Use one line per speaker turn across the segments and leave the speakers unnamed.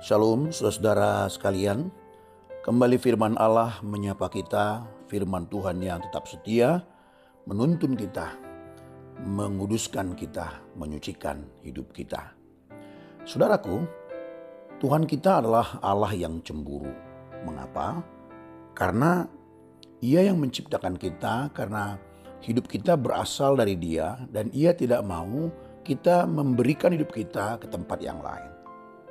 Shalom saudara-saudara sekalian. Kembali firman Allah menyapa kita, firman Tuhan yang tetap setia, menuntun kita, menguduskan kita, menyucikan hidup kita. Saudaraku, Tuhan kita adalah Allah yang cemburu. Mengapa? Karena Ia yang menciptakan kita, karena hidup kita berasal dari Dia, dan Ia tidak mau kita memberikan hidup kita ke tempat yang lain.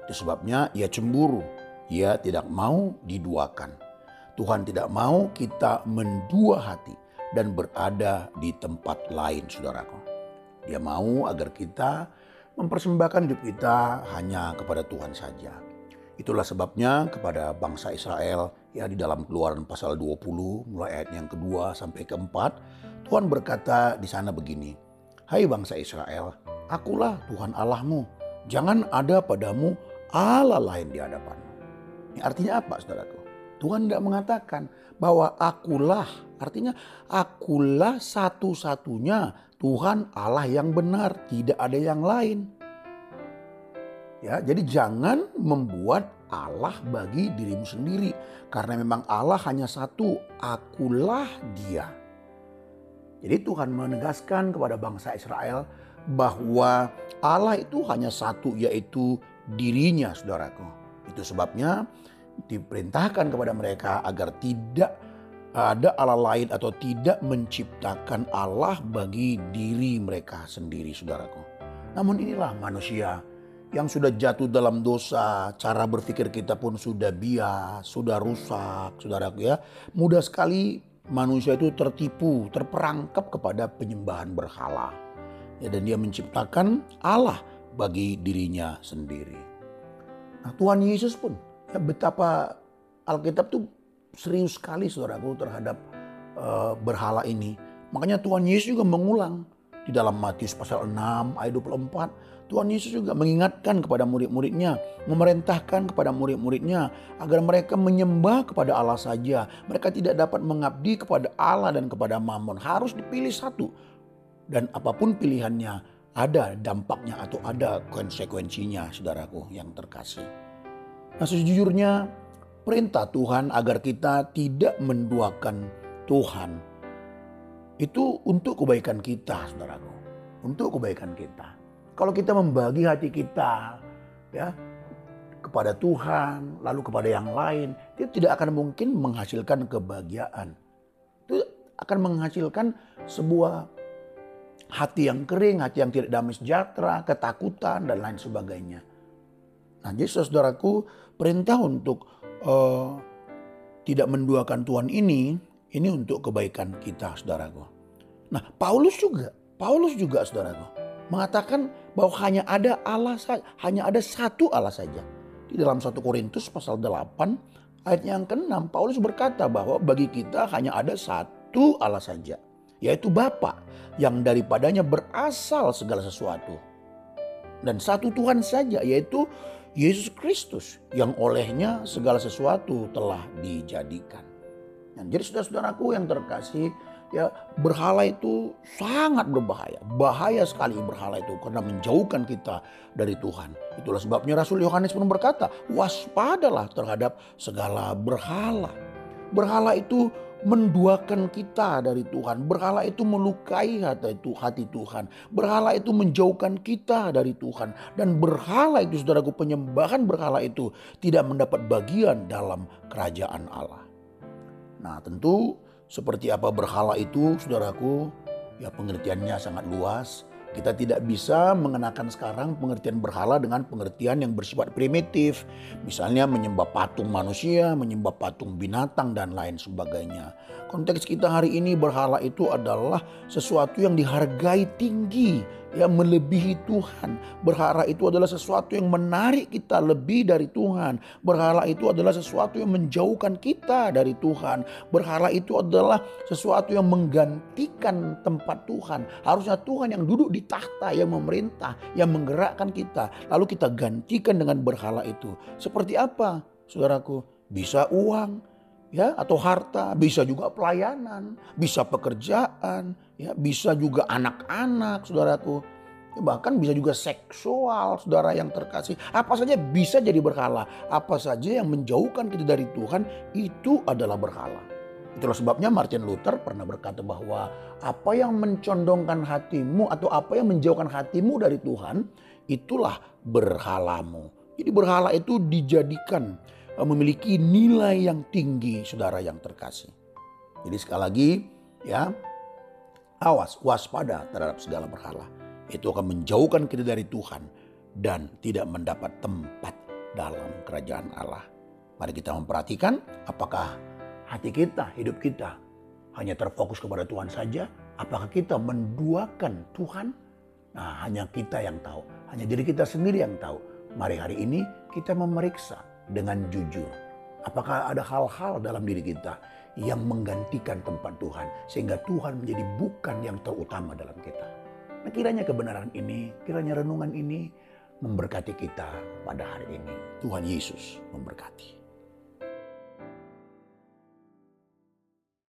Sebabnya ia cemburu. Ia tidak mau diduakan. Tuhan tidak mau kita mendua hati dan berada di tempat lain saudaraku. Dia mau agar kita mempersembahkan hidup kita hanya kepada Tuhan saja. Itulah sebabnya kepada bangsa Israel ya di dalam keluaran pasal 20 mulai ayat yang kedua sampai keempat Tuhan berkata di sana begini. Hai bangsa Israel, akulah Tuhan Allahmu. Jangan ada padamu Allah lain di hadapan. Ini artinya apa saudaraku? Tuhan tidak mengatakan bahwa akulah, artinya akulah satu-satunya Tuhan Allah yang benar, tidak ada yang lain. Ya, jadi jangan membuat Allah bagi dirimu sendiri karena memang Allah hanya satu, akulah Dia. Jadi Tuhan menegaskan kepada bangsa Israel bahwa Allah itu hanya satu yaitu dirinya saudaraku. Itu sebabnya diperintahkan kepada mereka agar tidak ada Allah lain atau tidak menciptakan Allah bagi diri mereka sendiri saudaraku. Namun inilah manusia yang sudah jatuh dalam dosa, cara berpikir kita pun sudah bias, sudah rusak saudaraku ya. Mudah sekali manusia itu tertipu, terperangkap kepada penyembahan berhala. Ya, dan dia menciptakan Allah bagi dirinya sendiri. Nah, Tuhan Yesus pun ya betapa Alkitab tuh serius sekali saudaraku terhadap uh, berhala ini. Makanya Tuhan Yesus juga mengulang di dalam Matius pasal 6 ayat 24. Tuhan Yesus juga mengingatkan kepada murid-muridnya, memerintahkan kepada murid-muridnya agar mereka menyembah kepada Allah saja. Mereka tidak dapat mengabdi kepada Allah dan kepada Mammon. Harus dipilih satu. Dan apa pun pilihannya, ada dampaknya atau ada konsekuensinya saudaraku yang terkasih. Nah sejujurnya perintah Tuhan agar kita tidak menduakan Tuhan itu untuk kebaikan kita saudaraku. Untuk kebaikan kita. Kalau kita membagi hati kita ya kepada Tuhan lalu kepada yang lain itu tidak akan mungkin menghasilkan kebahagiaan. Itu akan menghasilkan sebuah hati yang kering, hati yang tidak damai sejahtera, ketakutan dan lain sebagainya. Nah, jadi saudaraku perintah untuk uh, tidak menduakan Tuhan ini, ini untuk kebaikan kita saudaraku. Nah Paulus juga, Paulus juga saudaraku mengatakan bahwa hanya ada Allah hanya ada satu Allah saja. Di dalam 1 Korintus pasal 8 ayat yang ke-6 Paulus berkata bahwa bagi kita hanya ada satu Allah saja yaitu Bapa yang daripadanya berasal segala sesuatu. Dan satu Tuhan saja yaitu Yesus Kristus yang olehnya segala sesuatu telah dijadikan. Nah, jadi saudara-saudaraku yang terkasih ya berhala itu sangat berbahaya. Bahaya sekali berhala itu karena menjauhkan kita dari Tuhan. Itulah sebabnya Rasul Yohanes pun berkata, waspadalah terhadap segala berhala. Berhala itu menduakan kita dari Tuhan. Berhala itu melukai hati, hati Tuhan. Berhala itu menjauhkan kita dari Tuhan. Dan berhala itu saudaraku penyembahan berhala itu tidak mendapat bagian dalam kerajaan Allah. Nah tentu seperti apa berhala itu saudaraku ya pengertiannya sangat luas. Kita tidak bisa mengenakan sekarang pengertian berhala dengan pengertian yang bersifat primitif. Misalnya menyembah patung manusia, menyembah patung binatang dan lain sebagainya. Konteks kita hari ini berhala itu adalah sesuatu yang dihargai tinggi yang melebihi Tuhan. Berhala itu adalah sesuatu yang menarik kita lebih dari Tuhan. Berhala itu adalah sesuatu yang menjauhkan kita dari Tuhan. Berhala itu adalah sesuatu yang menggantikan tempat Tuhan. Harusnya Tuhan yang duduk di tahta, yang memerintah, yang menggerakkan kita. Lalu kita gantikan dengan berhala itu. Seperti apa, saudaraku? Bisa uang, ya atau harta, bisa juga pelayanan, bisa pekerjaan, ya bisa juga anak-anak, saudaraku. Bahkan bisa juga seksual, saudara yang terkasih. Apa saja bisa jadi berhala. Apa saja yang menjauhkan kita dari Tuhan itu adalah berhala. Itulah sebabnya Martin Luther pernah berkata bahwa apa yang mencondongkan hatimu atau apa yang menjauhkan hatimu dari Tuhan itulah berhalamu. Jadi berhala itu dijadikan eh, memiliki nilai yang tinggi saudara yang terkasih. Jadi sekali lagi ya awas waspada terhadap segala berhala itu akan menjauhkan kita dari Tuhan dan tidak mendapat tempat dalam kerajaan Allah. Mari kita memperhatikan apakah hati kita, hidup kita hanya terfokus kepada Tuhan saja? Apakah kita menduakan Tuhan? Nah, hanya kita yang tahu, hanya diri kita sendiri yang tahu. Mari hari ini kita memeriksa dengan jujur. Apakah ada hal-hal dalam diri kita yang menggantikan tempat Tuhan sehingga Tuhan menjadi bukan yang terutama dalam kita? Nah kiranya kebenaran ini, kiranya renungan ini memberkati kita pada hari ini. Tuhan Yesus memberkati.